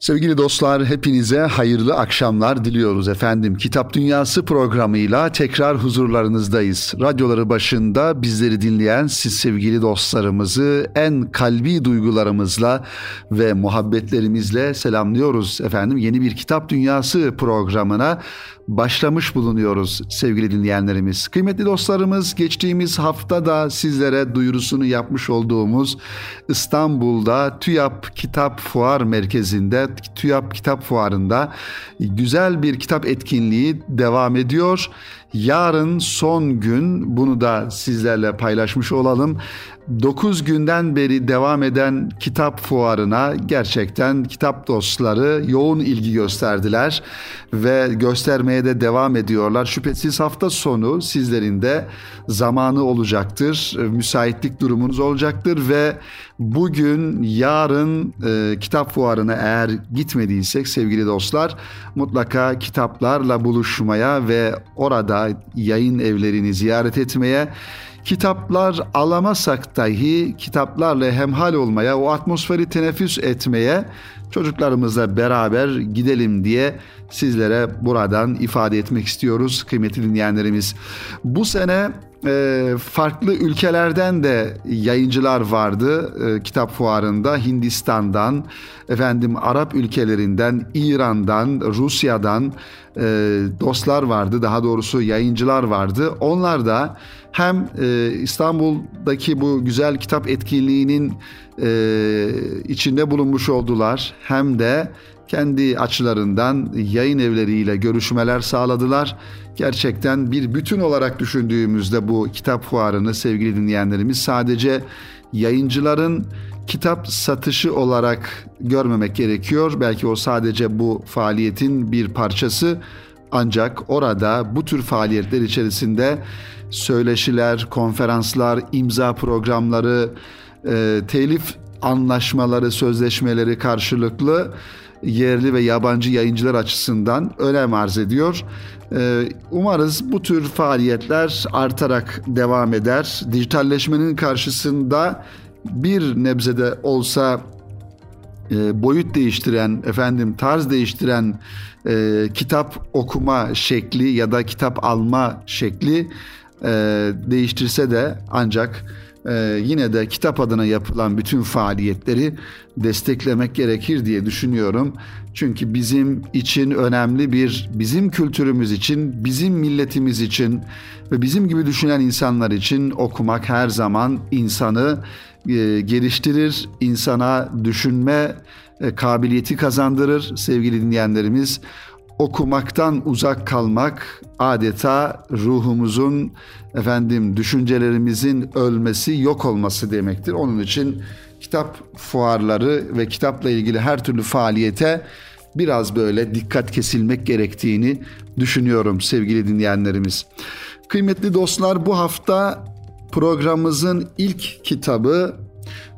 Sevgili dostlar hepinize hayırlı akşamlar diliyoruz efendim. Kitap Dünyası programıyla tekrar huzurlarınızdayız. Radyoları başında bizleri dinleyen siz sevgili dostlarımızı en kalbi duygularımızla ve muhabbetlerimizle selamlıyoruz efendim. Yeni bir Kitap Dünyası programına başlamış bulunuyoruz sevgili dinleyenlerimiz. Kıymetli dostlarımız geçtiğimiz hafta da sizlere duyurusunu yapmış olduğumuz İstanbul'da TÜYAP Kitap Fuar Merkezi'nde TÜYAP Kitap Fuarı'nda güzel bir kitap etkinliği devam ediyor. Yarın son gün bunu da sizlerle paylaşmış olalım. 9 günden beri devam eden kitap fuarına gerçekten kitap dostları yoğun ilgi gösterdiler ve göstermeye de devam ediyorlar. Şüphesiz hafta sonu sizlerin de zamanı olacaktır, müsaitlik durumunuz olacaktır ve bugün yarın e, kitap fuarına eğer gitmediysek sevgili dostlar mutlaka kitaplarla buluşmaya ve orada yayın evlerini ziyaret etmeye kitaplar alamasak dahi kitaplarla hemhal olmaya, o atmosferi teneffüs etmeye çocuklarımızla beraber gidelim diye sizlere buradan ifade etmek istiyoruz kıymetli dinleyenlerimiz. Bu sene e, farklı ülkelerden de yayıncılar vardı e, kitap fuarında Hindistan'dan efendim Arap ülkelerinden İran'dan Rusya'dan e, dostlar vardı daha doğrusu yayıncılar vardı onlar da hem e, İstanbul'daki bu güzel kitap etkinliğinin e, içinde bulunmuş oldular hem de kendi açılarından yayın evleriyle görüşmeler sağladılar. Gerçekten bir bütün olarak düşündüğümüzde bu kitap fuarını sevgili dinleyenlerimiz sadece yayıncıların kitap satışı olarak görmemek gerekiyor. Belki o sadece bu faaliyetin bir parçası ancak orada bu tür faaliyetler içerisinde söyleşiler, konferanslar, imza programları, e, telif anlaşmaları, sözleşmeleri karşılıklı yerli ve yabancı yayıncılar açısından önem arz ediyor. Ee, umarız bu tür faaliyetler artarak devam eder. Dijitalleşmenin karşısında bir nebzede olsa e, boyut değiştiren, efendim tarz değiştiren e, kitap okuma şekli ya da kitap alma şekli e, değiştirse de ancak e, yine de kitap adına yapılan bütün faaliyetleri desteklemek gerekir diye düşünüyorum. Çünkü bizim için önemli bir, bizim kültürümüz için, bizim milletimiz için ve bizim gibi düşünen insanlar için okumak her zaman insanı e, geliştirir, insana düşünme e, kabiliyeti kazandırır sevgili dinleyenlerimiz okumaktan uzak kalmak adeta ruhumuzun efendim düşüncelerimizin ölmesi, yok olması demektir. Onun için kitap fuarları ve kitapla ilgili her türlü faaliyete biraz böyle dikkat kesilmek gerektiğini düşünüyorum sevgili dinleyenlerimiz. Kıymetli dostlar bu hafta programımızın ilk kitabı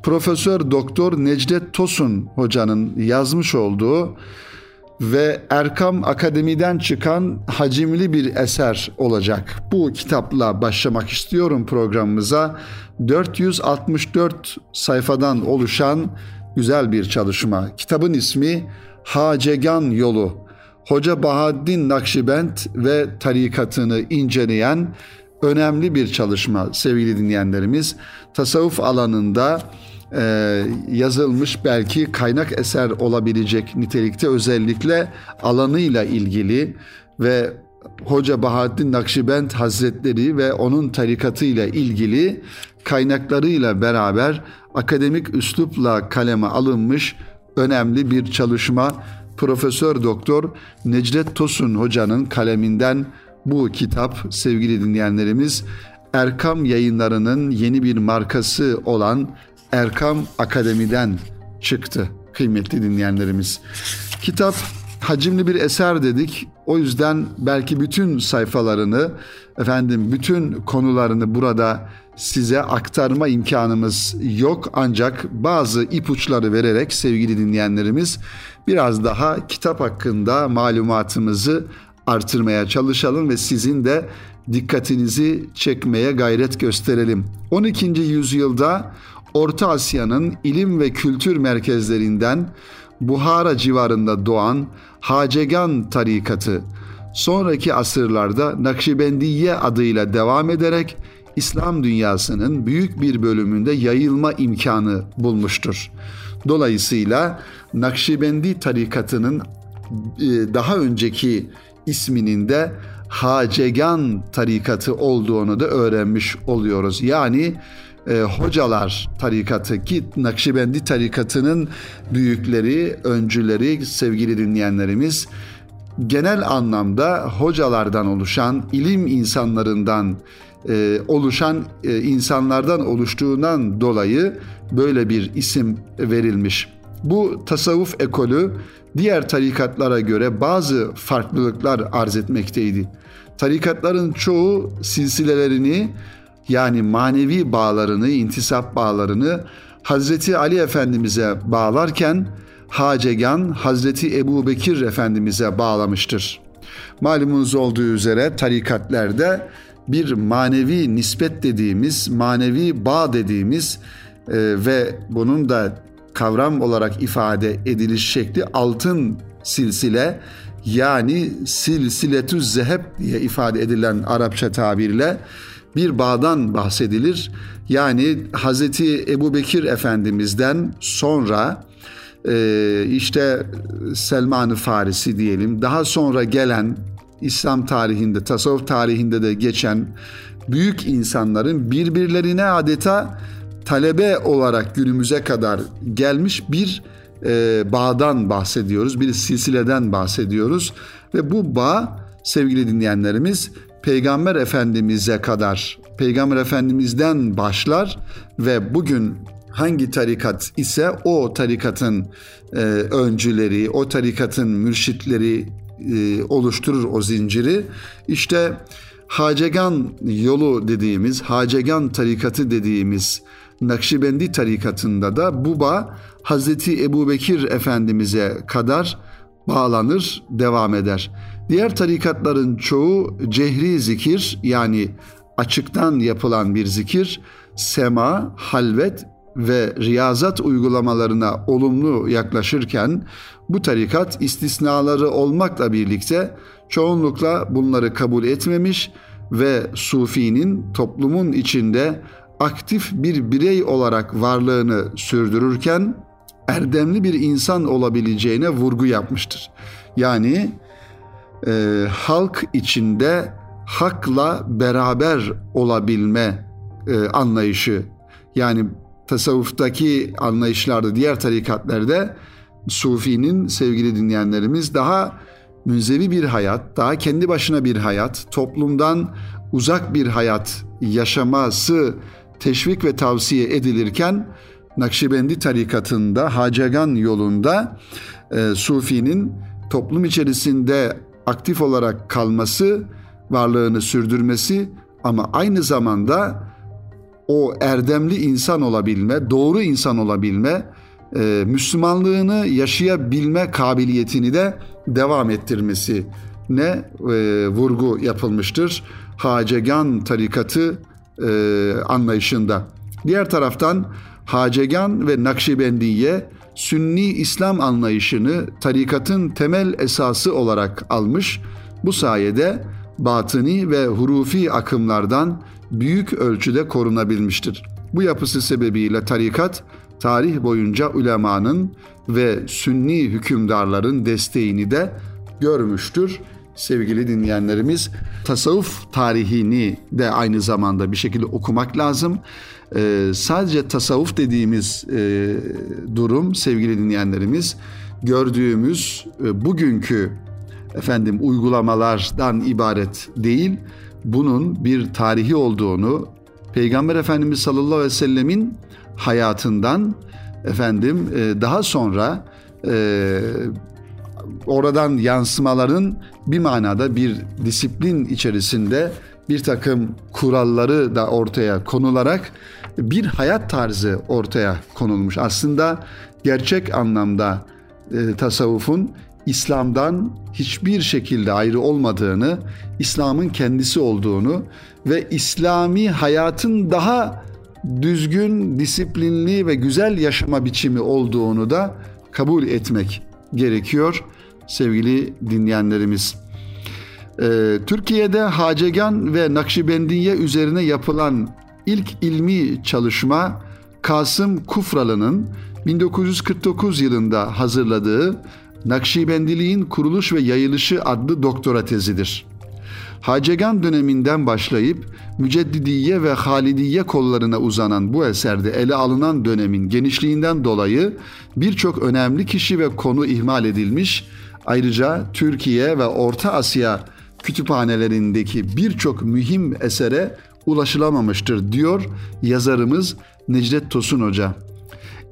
Profesör Doktor Necdet Tosun hocanın yazmış olduğu ve Erkam Akademi'den çıkan hacimli bir eser olacak. Bu kitapla başlamak istiyorum programımıza. 464 sayfadan oluşan güzel bir çalışma. Kitabın ismi Hacegan Yolu. Hoca Bahaddin Nakşibend ve tarikatını inceleyen önemli bir çalışma sevgili dinleyenlerimiz. Tasavvuf alanında e, yazılmış belki kaynak eser olabilecek nitelikte özellikle alanıyla ilgili ve Hoca Bahattin Nakşibend Hazretleri ve onun tarikatıyla ilgili kaynaklarıyla beraber akademik üslupla kaleme alınmış önemli bir çalışma Profesör Doktor Necdet Tosun hocanın kaleminden bu kitap sevgili dinleyenlerimiz Erkam yayınlarının yeni bir markası olan Erkam Akademi'den çıktı kıymetli dinleyenlerimiz. Kitap hacimli bir eser dedik. O yüzden belki bütün sayfalarını, efendim bütün konularını burada size aktarma imkanımız yok ancak bazı ipuçları vererek sevgili dinleyenlerimiz biraz daha kitap hakkında malumatımızı artırmaya çalışalım ve sizin de dikkatinizi çekmeye gayret gösterelim. 12. yüzyılda Orta Asya'nın ilim ve kültür merkezlerinden Buhara civarında doğan Hacegan tarikatı sonraki asırlarda Nakşibendiye adıyla devam ederek İslam dünyasının büyük bir bölümünde yayılma imkanı bulmuştur. Dolayısıyla Nakşibendi tarikatının e, daha önceki isminin de Hacegan tarikatı olduğunu da öğrenmiş oluyoruz. Yani e, hocalar tarikatı ki Nakşibendi tarikatının büyükleri, öncüleri, sevgili dinleyenlerimiz genel anlamda hocalardan oluşan, ilim insanlarından e, oluşan e, insanlardan oluştuğundan dolayı böyle bir isim verilmiş. Bu tasavvuf ekolü diğer tarikatlara göre bazı farklılıklar arz etmekteydi. Tarikatların çoğu silsilelerini yani manevi bağlarını, intisap bağlarını Hazreti Ali Efendimiz'e bağlarken Hacegan Hazreti Ebu Bekir Efendimiz'e bağlamıştır. Malumunuz olduğu üzere tarikatlerde bir manevi nispet dediğimiz, manevi bağ dediğimiz e, ve bunun da kavram olarak ifade ediliş şekli altın silsile yani silsiletü zeheb diye ifade edilen Arapça tabirle bir bağdan bahsedilir. Yani Hazreti Ebu Bekir Efendimiz'den sonra e, işte Selman-ı Farisi diyelim daha sonra gelen İslam tarihinde, tasavvuf tarihinde de geçen büyük insanların birbirlerine adeta talebe olarak günümüze kadar gelmiş bir e, bağdan bahsediyoruz, bir silsileden bahsediyoruz ve bu bağ sevgili dinleyenlerimiz Peygamber Efendimiz'e kadar, Peygamber Efendimiz'den başlar ve bugün hangi tarikat ise o tarikatın e, öncüleri, o tarikatın mürşitleri e, oluşturur o zinciri. İşte Hacegan yolu dediğimiz, Hacegan tarikatı dediğimiz Nakşibendi tarikatında da bu bağ Hazreti Ebu Bekir Efendimiz'e kadar bağlanır, devam eder. Diğer tarikatların çoğu cehri zikir yani açıktan yapılan bir zikir, sema, halvet ve riyazat uygulamalarına olumlu yaklaşırken bu tarikat istisnaları olmakla birlikte çoğunlukla bunları kabul etmemiş ve sufinin toplumun içinde aktif bir birey olarak varlığını sürdürürken erdemli bir insan olabileceğine vurgu yapmıştır. Yani e, halk içinde hakla beraber olabilme e, anlayışı yani tasavvuftaki anlayışlarda diğer tarikatlarda Sufi'nin sevgili dinleyenlerimiz daha münzevi bir hayat, daha kendi başına bir hayat, toplumdan uzak bir hayat yaşaması teşvik ve tavsiye edilirken Nakşibendi tarikatında, Hacegan yolunda e, Sufi'nin toplum içerisinde aktif olarak kalması, varlığını sürdürmesi ama aynı zamanda o erdemli insan olabilme, doğru insan olabilme, e, Müslümanlığını yaşayabilme kabiliyetini de devam ettirmesi ne e, vurgu yapılmıştır. Hacegan tarikatı e, anlayışında. Diğer taraftan Hacegan ve Nakşibendiye Sünni İslam anlayışını tarikatın temel esası olarak almış. Bu sayede batıni ve hurufi akımlardan büyük ölçüde korunabilmiştir. Bu yapısı sebebiyle tarikat tarih boyunca ulemanın ve sünni hükümdarların desteğini de görmüştür. Sevgili dinleyenlerimiz tasavvuf tarihini de aynı zamanda bir şekilde okumak lazım. Ee, sadece tasavvuf dediğimiz e, durum sevgili dinleyenlerimiz gördüğümüz e, bugünkü efendim uygulamalardan ibaret değil. Bunun bir tarihi olduğunu Peygamber Efendimiz sallallahu aleyhi ve sellemin hayatından efendim e, daha sonra e, oradan yansımaların bir manada bir disiplin içerisinde bir takım kuralları da ortaya konularak bir hayat tarzı ortaya konulmuş. Aslında gerçek anlamda e, tasavvufun İslam'dan hiçbir şekilde ayrı olmadığını, İslam'ın kendisi olduğunu ve İslami hayatın daha düzgün, disiplinli ve güzel yaşama biçimi olduğunu da kabul etmek gerekiyor sevgili dinleyenlerimiz. Ee, Türkiye'de Hacegan ve Nakşibendiye üzerine yapılan ilk ilmi çalışma Kasım Kufralı'nın 1949 yılında hazırladığı Nakşibendiliğin Kuruluş ve Yayılışı adlı doktora tezidir. Hacegan döneminden başlayıp Müceddidiye ve Halidiye kollarına uzanan bu eserde ele alınan dönemin genişliğinden dolayı birçok önemli kişi ve konu ihmal edilmiş, ayrıca Türkiye ve Orta Asya kütüphanelerindeki birçok mühim esere ulaşılamamıştır diyor yazarımız Necdet Tosun Hoca.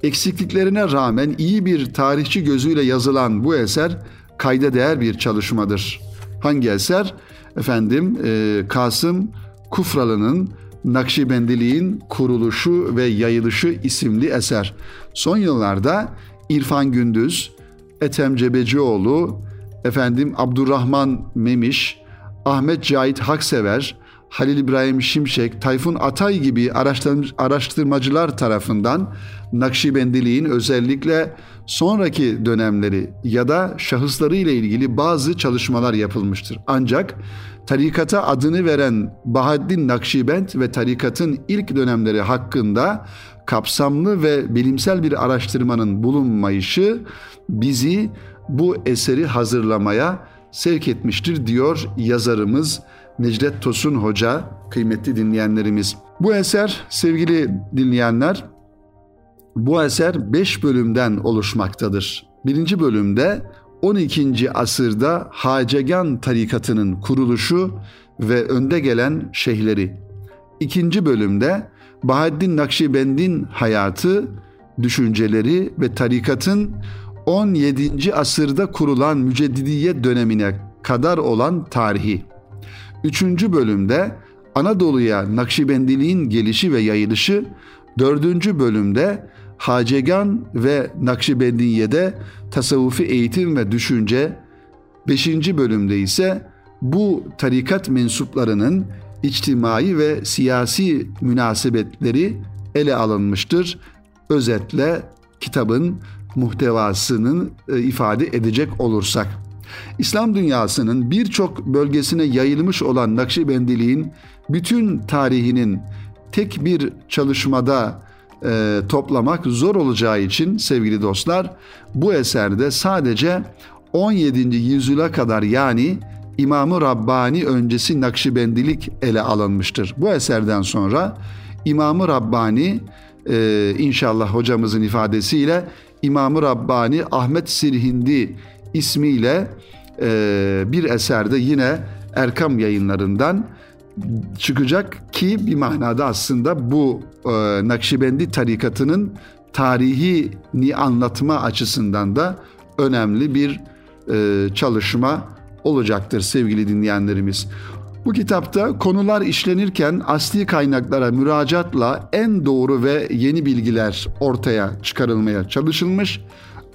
Eksikliklerine rağmen iyi bir tarihçi gözüyle yazılan bu eser kayda değer bir çalışmadır. Hangi eser? Efendim e, Kasım Kufralı'nın Nakşibendiliğin Kuruluşu ve Yayılışı isimli eser. Son yıllarda İrfan Gündüz, Ethem Cebecioğlu, efendim Abdurrahman Memiş, Ahmet Cahit Haksever, Halil İbrahim Şimşek, Tayfun Atay gibi araştırmacılar tarafından Nakşibendiliğin özellikle sonraki dönemleri ya da şahısları ile ilgili bazı çalışmalar yapılmıştır. Ancak tarikata adını veren Bahaddin Nakşibend ve tarikatın ilk dönemleri hakkında kapsamlı ve bilimsel bir araştırmanın bulunmayışı bizi bu eseri hazırlamaya sevk etmiştir diyor yazarımız Necdet Tosun Hoca, kıymetli dinleyenlerimiz. Bu eser sevgili dinleyenler, bu eser 5 bölümden oluşmaktadır. Birinci bölümde 12. asırda Hacegan tarikatının kuruluşu ve önde gelen şeyhleri. İkinci bölümde Bahaddin Nakşibend'in hayatı, düşünceleri ve tarikatın 17. asırda kurulan müceddidiye dönemine kadar olan tarihi. Üçüncü bölümde Anadolu'ya Nakşibendiliğin gelişi ve yayılışı, dördüncü bölümde Hacegan ve Nakşibendiye'de tasavvufi eğitim ve düşünce, beşinci bölümde ise bu tarikat mensuplarının içtimai ve siyasi münasebetleri ele alınmıştır. Özetle kitabın muhtevasını e, ifade edecek olursak. İslam dünyasının birçok bölgesine yayılmış olan Nakşibendiliğin bütün tarihinin tek bir çalışmada e, toplamak zor olacağı için sevgili dostlar bu eserde sadece 17. yüzyıla kadar yani İmam-ı Rabbani öncesi Nakşibendilik ele alınmıştır. Bu eserden sonra İmam-ı Rabbani e, inşallah hocamızın ifadesiyle İmam-ı Rabbani Ahmet Sirhindi ismiyle e, bir eserde yine Erkam yayınlarından çıkacak ki bir manada aslında bu e, Nakşibendi tarikatının tarihini anlatma açısından da önemli bir e, çalışma olacaktır sevgili dinleyenlerimiz. Bu kitapta konular işlenirken asli kaynaklara müracaatla en doğru ve yeni bilgiler ortaya çıkarılmaya çalışılmış.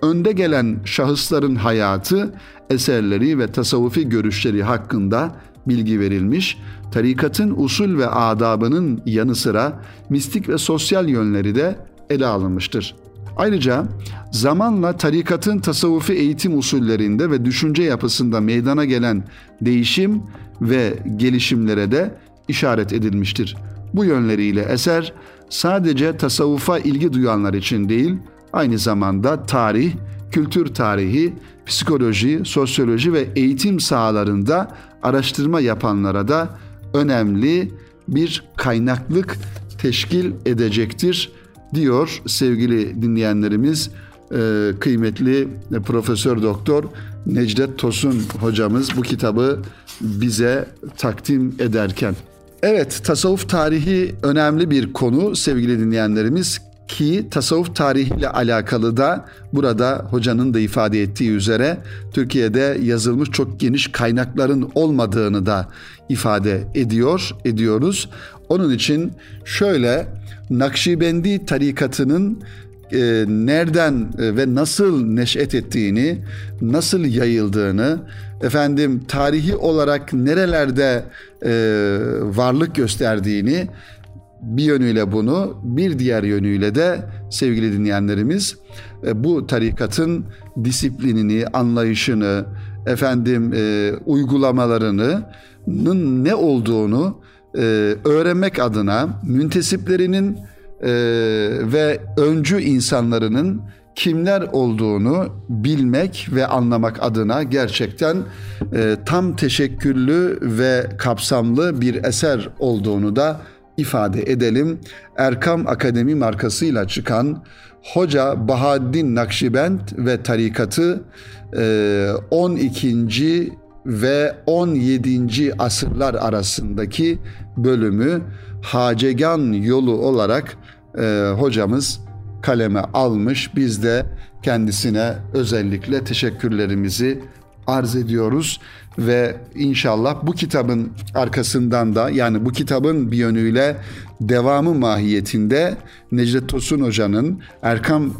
Önde gelen şahısların hayatı, eserleri ve tasavvufi görüşleri hakkında bilgi verilmiş. Tarikatın usul ve adabının yanı sıra mistik ve sosyal yönleri de ele alınmıştır. Ayrıca zamanla tarikatın tasavvufi eğitim usullerinde ve düşünce yapısında meydana gelen değişim ve gelişimlere de işaret edilmiştir. Bu yönleriyle eser sadece tasavvufa ilgi duyanlar için değil, aynı zamanda tarih, kültür tarihi, psikoloji, sosyoloji ve eğitim sahalarında araştırma yapanlara da önemli bir kaynaklık teşkil edecektir diyor sevgili dinleyenlerimiz e, kıymetli Profesör Doktor Necdet Tosun hocamız bu kitabı bize takdim ederken. Evet, tasavvuf tarihi önemli bir konu sevgili dinleyenlerimiz ki tasavvuf tarihiyle alakalı da burada hocanın da ifade ettiği üzere Türkiye'de yazılmış çok geniş kaynakların olmadığını da ifade ediyor, ediyoruz. Onun için şöyle Nakşibendi tarikatının e, nereden e, ve nasıl neşet ettiğini, nasıl yayıldığını, efendim tarihi olarak nerelerde e, varlık gösterdiğini bir yönüyle bunu, bir diğer yönüyle de sevgili dinleyenlerimiz e, bu tarikatın disiplinini, anlayışını, efendim e, uygulamalarının ne olduğunu e, öğrenmek adına müntesiplerinin e, ve öncü insanlarının kimler olduğunu bilmek ve anlamak adına gerçekten e, tam teşekküllü ve kapsamlı bir eser olduğunu da ifade edelim. Erkam Akademi markasıyla çıkan Hoca Bahaddin Nakşibend ve tarikatı 12. Ve 17. asırlar arasındaki bölümü Hacegan yolu olarak e, hocamız kaleme almış. Biz de kendisine özellikle teşekkürlerimizi arz ediyoruz ve inşallah bu kitabın arkasından da yani bu kitabın bir yönüyle devamı mahiyetinde Necdet Tosun Hoca'nın Erkam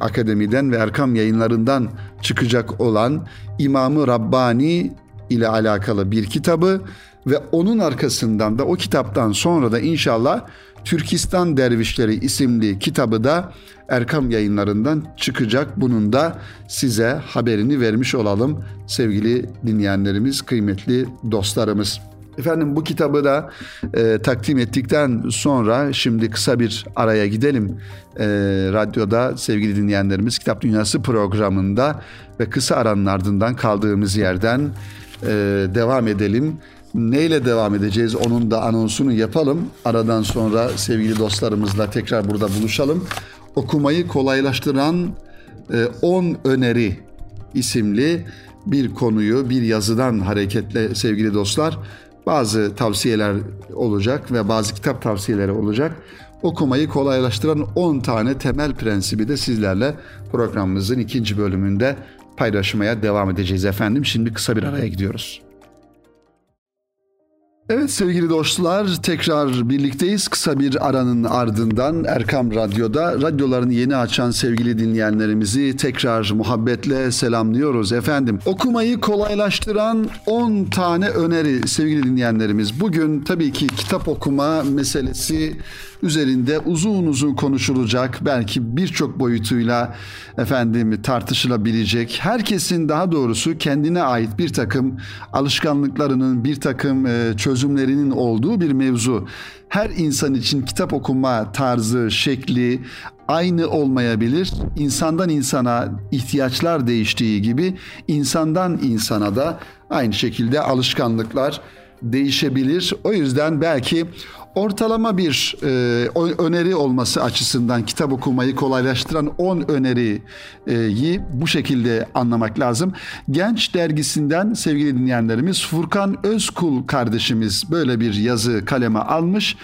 Akademi'den ve Erkam yayınlarından çıkacak olan İmamı Rabbani ile alakalı bir kitabı ve onun arkasından da o kitaptan sonra da inşallah Türkistan Dervişleri isimli kitabı da Erkam yayınlarından çıkacak. Bunun da size haberini vermiş olalım sevgili dinleyenlerimiz, kıymetli dostlarımız. Efendim bu kitabı da e, takdim ettikten sonra şimdi kısa bir araya gidelim. E, radyoda sevgili dinleyenlerimiz Kitap Dünyası programında ve kısa aranın ardından kaldığımız yerden e, devam edelim. Neyle devam edeceğiz onun da anonsunu yapalım. Aradan sonra sevgili dostlarımızla tekrar burada buluşalım. Okumayı kolaylaştıran 10 e, öneri isimli bir konuyu bir yazıdan hareketle sevgili dostlar bazı tavsiyeler olacak ve bazı kitap tavsiyeleri olacak. Okumayı kolaylaştıran 10 tane temel prensibi de sizlerle programımızın ikinci bölümünde paylaşmaya devam edeceğiz efendim. Şimdi kısa bir araya gidiyoruz. Evet sevgili dostlar tekrar birlikteyiz. Kısa bir aranın ardından Erkam Radyo'da radyolarını yeni açan sevgili dinleyenlerimizi tekrar muhabbetle selamlıyoruz efendim. Okumayı kolaylaştıran 10 tane öneri sevgili dinleyenlerimiz. Bugün tabii ki kitap okuma meselesi üzerinde uzun uzun konuşulacak. Belki birçok boyutuyla efendim tartışılabilecek. Herkesin daha doğrusu kendine ait bir takım alışkanlıklarının, bir takım e, çözümlerinin olduğu bir mevzu. Her insan için kitap okuma tarzı, şekli aynı olmayabilir. İnsandan insana ihtiyaçlar değiştiği gibi insandan insana da aynı şekilde alışkanlıklar değişebilir. O yüzden belki ortalama bir e, öneri olması açısından kitap okumayı kolaylaştıran 10 öneriyi bu şekilde anlamak lazım. Genç dergisinden sevgili dinleyenlerimiz Furkan Özkul kardeşimiz böyle bir yazı kaleme almış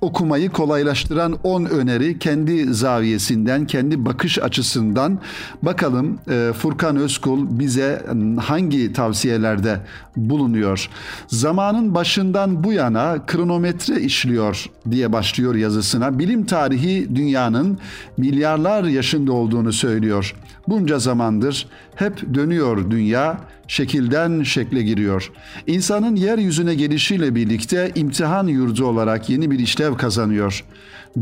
okumayı kolaylaştıran 10 öneri kendi zaviyesinden, kendi bakış açısından bakalım e, Furkan Özkul bize hangi tavsiyelerde bulunuyor. Zamanın başından bu yana kronometre işliyor diye başlıyor yazısına. Bilim tarihi dünyanın milyarlar yaşında olduğunu söylüyor. Bunca zamandır hep dönüyor dünya, şekilden şekle giriyor. İnsanın yeryüzüne gelişiyle birlikte imtihan yurdu olarak yeni bir işlev kazanıyor.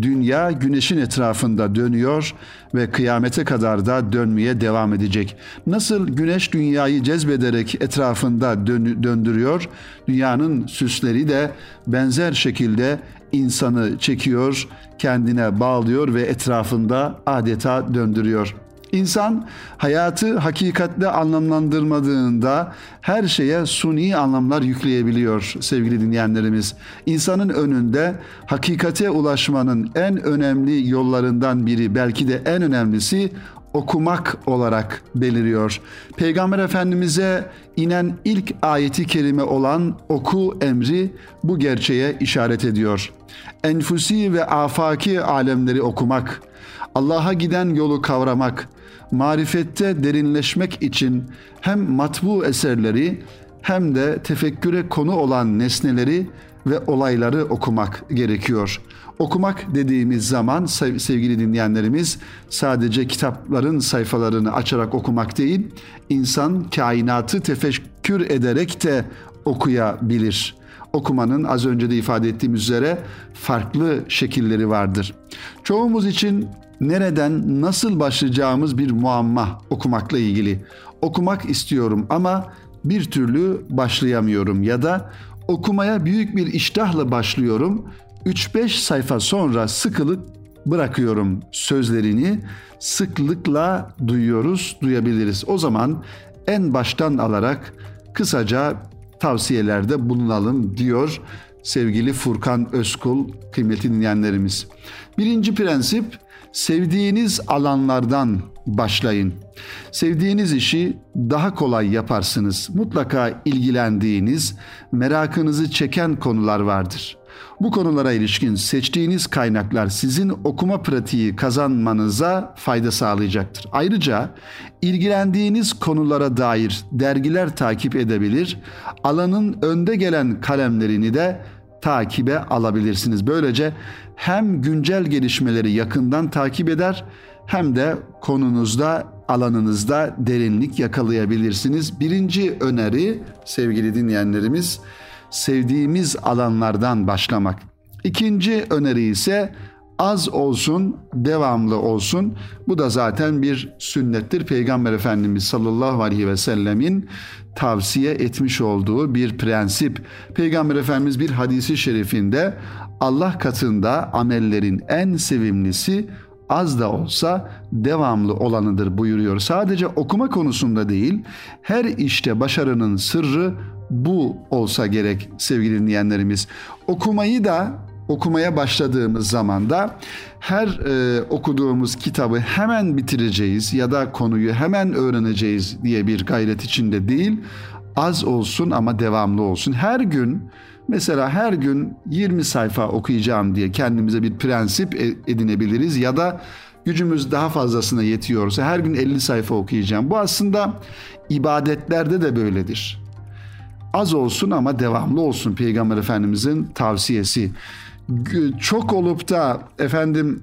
Dünya güneşin etrafında dönüyor ve kıyamete kadar da dönmeye devam edecek. Nasıl güneş dünyayı cezbederek etrafında dön- döndürüyor, dünyanın süsleri de benzer şekilde insanı çekiyor, kendine bağlıyor ve etrafında adeta döndürüyor.'' İnsan hayatı hakikatle anlamlandırmadığında her şeye suni anlamlar yükleyebiliyor sevgili dinleyenlerimiz. İnsanın önünde hakikate ulaşmanın en önemli yollarından biri belki de en önemlisi okumak olarak beliriyor. Peygamber Efendimiz'e inen ilk ayeti kerime olan oku emri bu gerçeğe işaret ediyor. Enfusi ve afaki alemleri okumak, Allah'a giden yolu kavramak, marifette derinleşmek için hem matbu eserleri hem de tefekküre konu olan nesneleri ve olayları okumak gerekiyor. Okumak dediğimiz zaman sevgili dinleyenlerimiz sadece kitapların sayfalarını açarak okumak değil, insan kainatı tefekkür ederek de okuyabilir. okumanın az önce de ifade ettiğim üzere farklı şekilleri vardır. Çoğumuz için nereden nasıl başlayacağımız bir muamma okumakla ilgili. Okumak istiyorum ama bir türlü başlayamıyorum ya da okumaya büyük bir iştahla başlıyorum. 3-5 sayfa sonra sıkılıp bırakıyorum sözlerini sıklıkla duyuyoruz, duyabiliriz. O zaman en baştan alarak kısaca tavsiyelerde bulunalım diyor sevgili Furkan Özkul kıymetli dinleyenlerimiz. Birinci prensip sevdiğiniz alanlardan başlayın. Sevdiğiniz işi daha kolay yaparsınız. Mutlaka ilgilendiğiniz, merakınızı çeken konular vardır. Bu konulara ilişkin seçtiğiniz kaynaklar sizin okuma pratiği kazanmanıza fayda sağlayacaktır. Ayrıca ilgilendiğiniz konulara dair dergiler takip edebilir, alanın önde gelen kalemlerini de takibe alabilirsiniz. Böylece hem güncel gelişmeleri yakından takip eder hem de konunuzda, alanınızda derinlik yakalayabilirsiniz. Birinci öneri sevgili dinleyenlerimiz sevdiğimiz alanlardan başlamak. İkinci öneri ise az olsun, devamlı olsun. Bu da zaten bir sünnettir. Peygamber Efendimiz sallallahu aleyhi ve sellemin tavsiye etmiş olduğu bir prensip. Peygamber Efendimiz bir hadisi şerifinde Allah katında amellerin en sevimlisi az da olsa devamlı olanıdır buyuruyor. Sadece okuma konusunda değil, her işte başarının sırrı bu olsa gerek sevgili dinleyenlerimiz. Okumayı da okumaya başladığımız zaman da her e, okuduğumuz kitabı hemen bitireceğiz ya da konuyu hemen öğreneceğiz diye bir gayret içinde değil. Az olsun ama devamlı olsun. Her gün mesela her gün 20 sayfa okuyacağım diye kendimize bir prensip e, edinebiliriz ya da gücümüz daha fazlasına yetiyorsa her gün 50 sayfa okuyacağım. Bu aslında ibadetlerde de böyledir. Az olsun ama devamlı olsun Peygamber Efendimizin tavsiyesi. Çok olup da efendim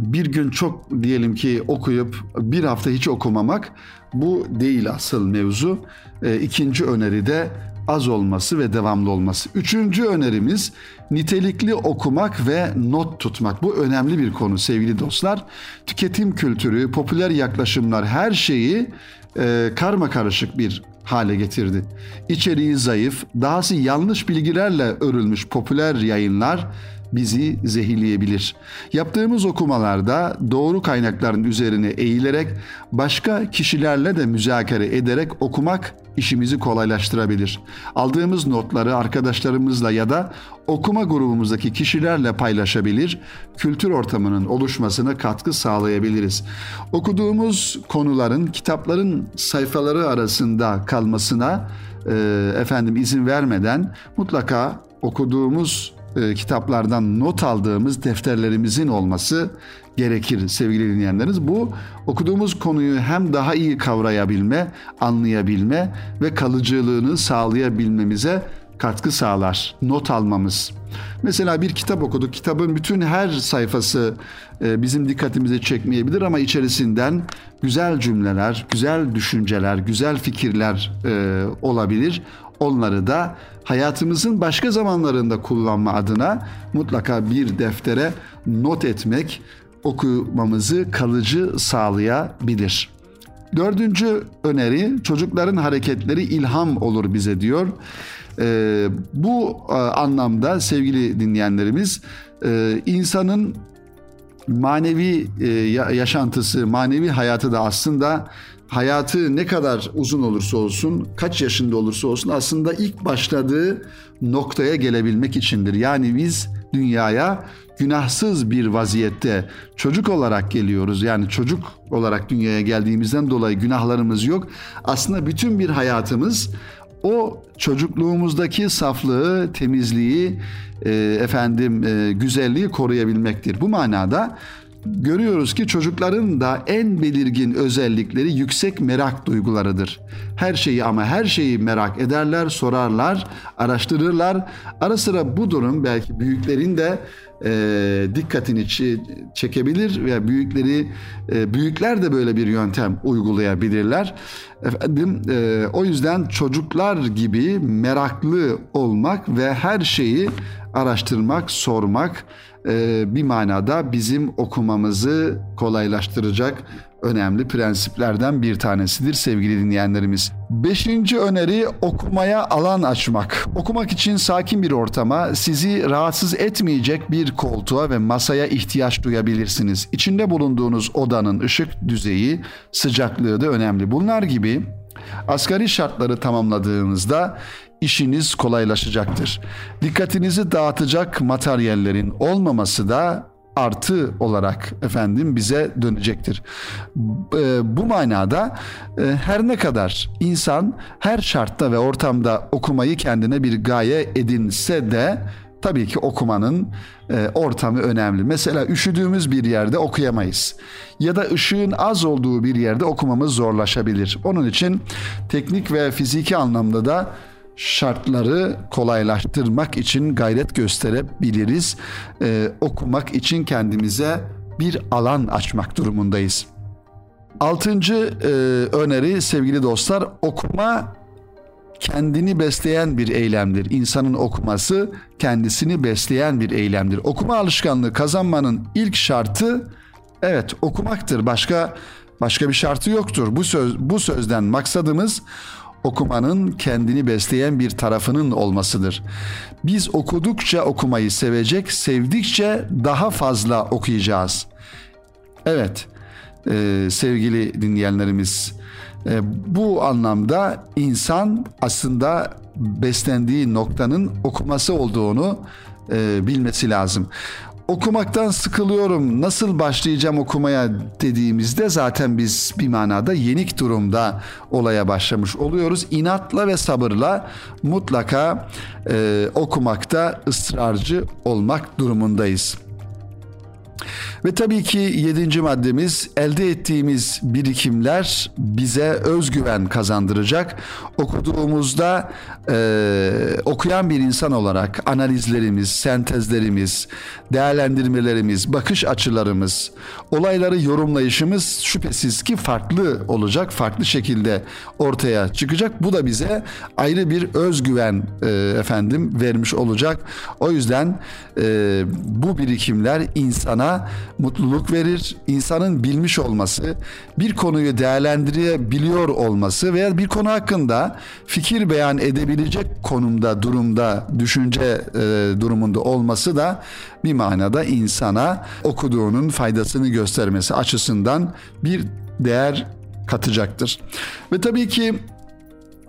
bir gün çok diyelim ki okuyup bir hafta hiç okumamak bu değil asıl mevzu. E, ikinci öneri de az olması ve devamlı olması. Üçüncü önerimiz nitelikli okumak ve not tutmak. Bu önemli bir konu sevgili dostlar. Tüketim kültürü, popüler yaklaşımlar her şeyi e, karma karışık bir hale getirdi. İçeriği zayıf, dahası yanlış bilgilerle örülmüş popüler yayınlar bizi zehirleyebilir. Yaptığımız okumalarda doğru kaynakların üzerine eğilerek başka kişilerle de müzakere ederek okumak işimizi kolaylaştırabilir. Aldığımız notları arkadaşlarımızla ya da okuma grubumuzdaki kişilerle paylaşabilir, kültür ortamının oluşmasına katkı sağlayabiliriz. Okuduğumuz konuların kitapların sayfaları arasında kalmasına e, efendim izin vermeden mutlaka okuduğumuz e, kitaplardan not aldığımız defterlerimizin olması gerekir sevgili dinleyenleriniz. Bu okuduğumuz konuyu hem daha iyi kavrayabilme, anlayabilme ve kalıcılığını sağlayabilmemize katkı sağlar. Not almamız. Mesela bir kitap okuduk. Kitabın bütün her sayfası e, bizim dikkatimizi çekmeyebilir ama içerisinden güzel cümleler, güzel düşünceler, güzel fikirler e, olabilir. Onları da hayatımızın başka zamanlarında kullanma adına mutlaka bir deftere not etmek okumamızı kalıcı sağlayabilir. Dördüncü öneri çocukların hareketleri ilham olur bize diyor. Ee, bu e, anlamda sevgili dinleyenlerimiz e, insanın manevi e, yaşantısı, manevi hayatı da aslında hayatı ne kadar uzun olursa olsun, kaç yaşında olursa olsun aslında ilk başladığı noktaya gelebilmek içindir. Yani biz dünyaya günahsız bir vaziyette çocuk olarak geliyoruz. Yani çocuk olarak dünyaya geldiğimizden dolayı günahlarımız yok. Aslında bütün bir hayatımız o çocukluğumuzdaki saflığı, temizliği, e, efendim e, güzelliği koruyabilmektir. Bu manada görüyoruz ki çocukların da en belirgin özellikleri yüksek merak duygularıdır. Her şeyi ama her şeyi merak ederler, sorarlar, araştırırlar. Ara sıra bu durum belki büyüklerin de e, dikkatini çekebilir ve büyükleri e, büyükler de böyle bir yöntem uygulayabilirler. Efendim e, o yüzden çocuklar gibi meraklı olmak ve her şeyi araştırmak, sormak bir manada bizim okumamızı kolaylaştıracak önemli prensiplerden bir tanesidir sevgili dinleyenlerimiz. Beşinci öneri okumaya alan açmak. Okumak için sakin bir ortama, sizi rahatsız etmeyecek bir koltuğa ve masaya ihtiyaç duyabilirsiniz. İçinde bulunduğunuz odanın ışık düzeyi, sıcaklığı da önemli. Bunlar gibi asgari şartları tamamladığınızda işiniz kolaylaşacaktır. Dikkatinizi dağıtacak materyallerin olmaması da artı olarak efendim bize dönecektir. E, bu manada e, her ne kadar insan her şartta ve ortamda okumayı kendine bir gaye edinse de tabii ki okumanın e, ortamı önemli. Mesela üşüdüğümüz bir yerde okuyamayız. Ya da ışığın az olduğu bir yerde okumamız zorlaşabilir. Onun için teknik ve fiziki anlamda da şartları kolaylaştırmak için gayret gösterebiliriz. Ee, okumak için kendimize bir alan açmak durumundayız. Altıncı e, öneri sevgili dostlar okuma kendini besleyen bir eylemdir. İnsanın okuması kendisini besleyen bir eylemdir. Okuma alışkanlığı kazanmanın ilk şartı evet okumaktır. Başka başka bir şartı yoktur. Bu söz bu sözden maksadımız okumanın kendini besleyen bir tarafının olmasıdır. Biz okudukça okumayı sevecek, sevdikçe daha fazla okuyacağız. Evet, e, sevgili dinleyenlerimiz, e, bu anlamda insan aslında beslendiği noktanın okuması olduğunu e, bilmesi lazım okumaktan sıkılıyorum nasıl başlayacağım okumaya dediğimizde zaten biz bir manada yenik durumda olaya başlamış oluyoruz. İnatla ve sabırla mutlaka e, okumakta ısrarcı olmak durumundayız. Ve tabii ki yedinci maddemiz elde ettiğimiz birikimler bize özgüven kazandıracak. Okuduğumuzda e, okuyan bir insan olarak analizlerimiz, sentezlerimiz, değerlendirmelerimiz, bakış açılarımız, olayları yorumlayışımız şüphesiz ki farklı olacak, farklı şekilde ortaya çıkacak. Bu da bize ayrı bir özgüven e, efendim vermiş olacak. O yüzden e, bu birikimler insana mutluluk verir. İnsanın bilmiş olması, bir konuyu değerlendirebiliyor olması veya bir konu hakkında fikir beyan edebilecek konumda, durumda, düşünce e, durumunda olması da bir manada insana okuduğunun faydasını göstermesi açısından bir değer katacaktır. Ve tabii ki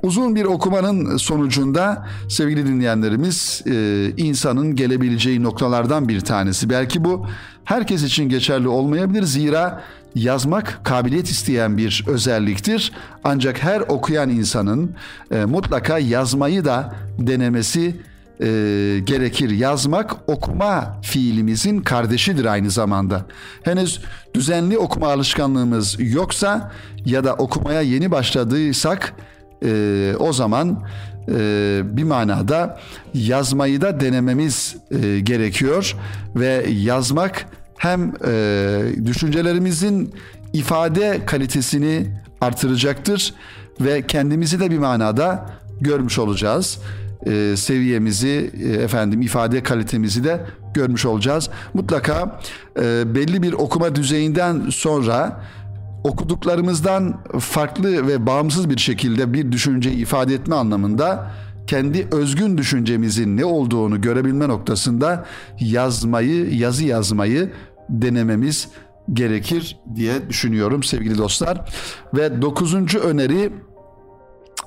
Uzun bir okumanın sonucunda sevgili dinleyenlerimiz e, insanın gelebileceği noktalardan bir tanesi. Belki bu herkes için geçerli olmayabilir zira yazmak kabiliyet isteyen bir özelliktir. Ancak her okuyan insanın e, mutlaka yazmayı da denemesi e, gerekir. Yazmak okuma fiilimizin kardeşidir aynı zamanda. Henüz düzenli okuma alışkanlığımız yoksa ya da okumaya yeni başladıysak e, o zaman e, bir manada yazmayı da denememiz e, gerekiyor ve yazmak hem e, düşüncelerimizin ifade kalitesini artıracaktır ve kendimizi de bir manada görmüş olacağız. E, seviyemizi e, efendim ifade kalitemizi de görmüş olacağız. Mutlaka e, belli bir okuma düzeyinden sonra okuduklarımızdan farklı ve bağımsız bir şekilde bir düşünce ifade etme anlamında kendi özgün düşüncemizin ne olduğunu görebilme noktasında yazmayı, yazı yazmayı denememiz gerekir diye düşünüyorum sevgili dostlar. Ve dokuzuncu öneri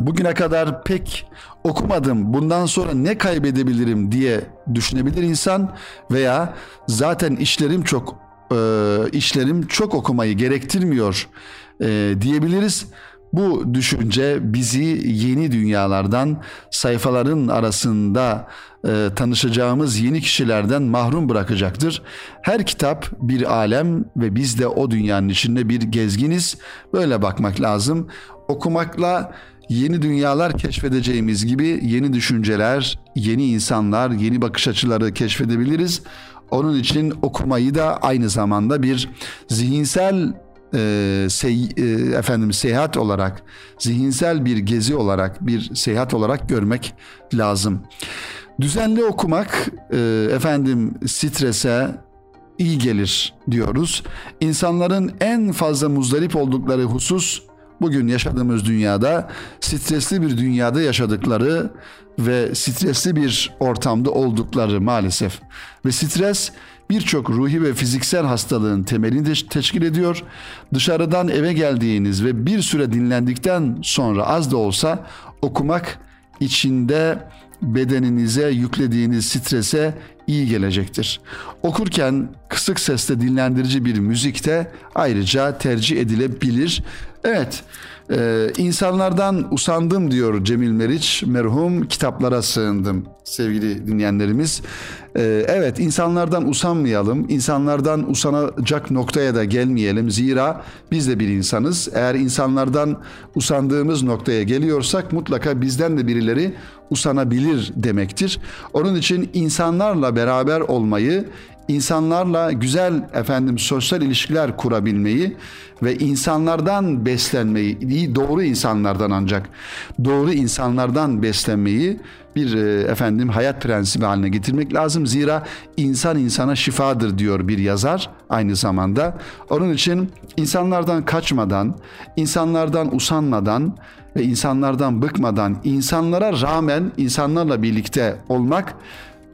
bugüne kadar pek okumadım bundan sonra ne kaybedebilirim diye düşünebilir insan veya zaten işlerim çok e, işlerim çok okumayı gerektirmiyor e, diyebiliriz. Bu düşünce bizi yeni dünyalardan, sayfaların arasında e, tanışacağımız yeni kişilerden mahrum bırakacaktır. Her kitap bir alem ve biz de o dünyanın içinde bir gezginiz. Böyle bakmak lazım. Okumakla yeni dünyalar keşfedeceğimiz gibi yeni düşünceler, yeni insanlar, yeni bakış açıları keşfedebiliriz. Onun için okumayı da aynı zamanda bir zihinsel e, sey, e, efendim seyahat olarak, zihinsel bir gezi olarak, bir seyahat olarak görmek lazım. Düzenli okumak e, efendim strese iyi gelir diyoruz. İnsanların en fazla muzdarip oldukları husus bugün yaşadığımız dünyada stresli bir dünyada yaşadıkları ve stresli bir ortamda oldukları maalesef. Ve stres birçok ruhi ve fiziksel hastalığın temelini de teşkil ediyor. Dışarıdan eve geldiğiniz ve bir süre dinlendikten sonra az da olsa okumak içinde bedeninize yüklediğiniz strese iyi gelecektir. Okurken kısık sesle dinlendirici bir müzikte ayrıca tercih edilebilir. Evet, ee, insanlardan usandım diyor Cemil Meriç. Merhum kitaplara sığındım sevgili dinleyenlerimiz. Ee, evet insanlardan usanmayalım. insanlardan usanacak noktaya da gelmeyelim. Zira biz de bir insanız. Eğer insanlardan usandığımız noktaya geliyorsak mutlaka bizden de birileri usanabilir demektir. Onun için insanlarla beraber olmayı, insanlarla güzel efendim sosyal ilişkiler kurabilmeyi ve insanlardan beslenmeyi, doğru insanlardan ancak doğru insanlardan beslenmeyi bir e, efendim hayat prensibi haline getirmek lazım. Zira insan insana şifadır diyor bir yazar aynı zamanda. Onun için insanlardan kaçmadan, insanlardan usanmadan ve insanlardan bıkmadan, insanlara rağmen insanlarla birlikte olmak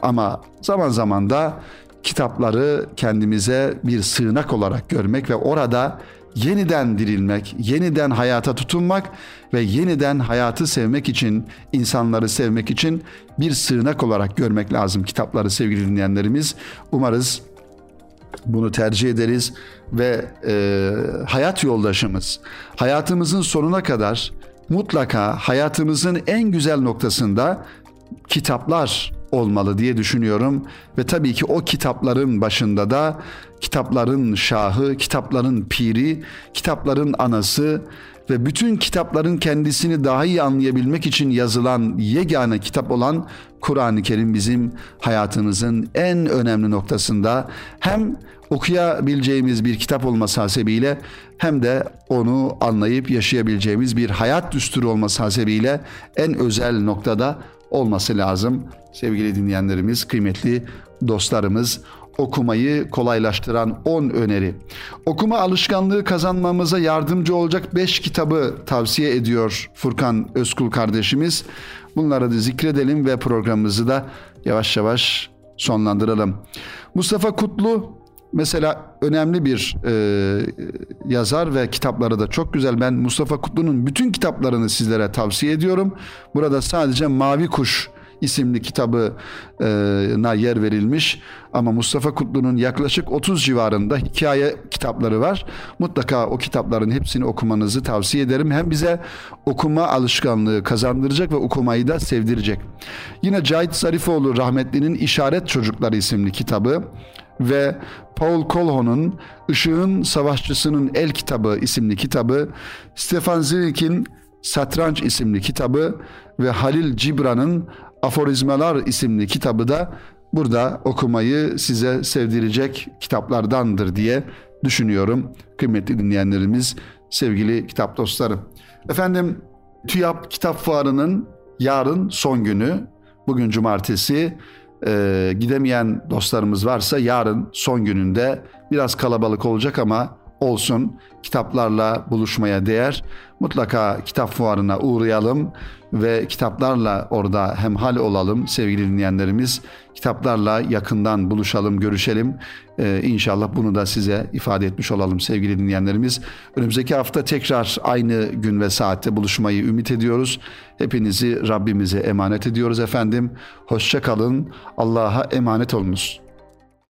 ama zaman zaman da kitapları kendimize bir sığınak olarak görmek ve orada yeniden dirilmek, yeniden hayata tutunmak ve yeniden hayatı sevmek için, insanları sevmek için bir sığınak olarak görmek lazım kitapları sevgili dinleyenlerimiz. Umarız bunu tercih ederiz ve e, hayat yoldaşımız hayatımızın sonuna kadar mutlaka hayatımızın en güzel noktasında kitaplar olmalı diye düşünüyorum. Ve tabii ki o kitapların başında da kitapların şahı, kitapların piri, kitapların anası ve bütün kitapların kendisini daha iyi anlayabilmek için yazılan yegane kitap olan Kur'an-ı Kerim bizim hayatımızın en önemli noktasında. Hem okuyabileceğimiz bir kitap olması hasebiyle hem de onu anlayıp yaşayabileceğimiz bir hayat düsturu olması hasebiyle en özel noktada olması lazım. Sevgili dinleyenlerimiz, kıymetli dostlarımız, okumayı kolaylaştıran 10 öneri. Okuma alışkanlığı kazanmamıza yardımcı olacak 5 kitabı tavsiye ediyor Furkan Özkul kardeşimiz. Bunları da zikredelim ve programımızı da yavaş yavaş sonlandıralım. Mustafa Kutlu mesela önemli bir e, yazar ve kitapları da çok güzel. Ben Mustafa Kutlu'nun bütün kitaplarını sizlere tavsiye ediyorum. Burada sadece Mavi Kuş isimli kitabına yer verilmiş. Ama Mustafa Kutlu'nun yaklaşık 30 civarında hikaye kitapları var. Mutlaka o kitapların hepsini okumanızı tavsiye ederim. Hem bize okuma alışkanlığı kazandıracak ve okumayı da sevdirecek. Yine Cahit Zarifoğlu rahmetlinin İşaret Çocukları isimli kitabı ve Paul Colhoun'un Işığın Savaşçısının El Kitabı isimli kitabı, Stefan Zweig'in Satranç isimli kitabı ve Halil Cibran'ın Aforizmalar isimli kitabı da burada okumayı size sevdirecek kitaplardandır diye düşünüyorum. Kıymetli dinleyenlerimiz, sevgili kitap dostları. Efendim TÜYAP Kitap Fuarı'nın yarın son günü. Bugün cumartesi. Ee, gidemeyen dostlarımız varsa yarın son gününde biraz kalabalık olacak ama olsun. Kitaplarla buluşmaya değer. Mutlaka kitap fuarına uğrayalım ve kitaplarla orada hemhal olalım sevgili dinleyenlerimiz. Kitaplarla yakından buluşalım, görüşelim. Ee, inşallah bunu da size ifade etmiş olalım sevgili dinleyenlerimiz. Önümüzdeki hafta tekrar aynı gün ve saatte buluşmayı ümit ediyoruz. Hepinizi Rabbimize emanet ediyoruz efendim. Hoşça kalın. Allah'a emanet olunuz.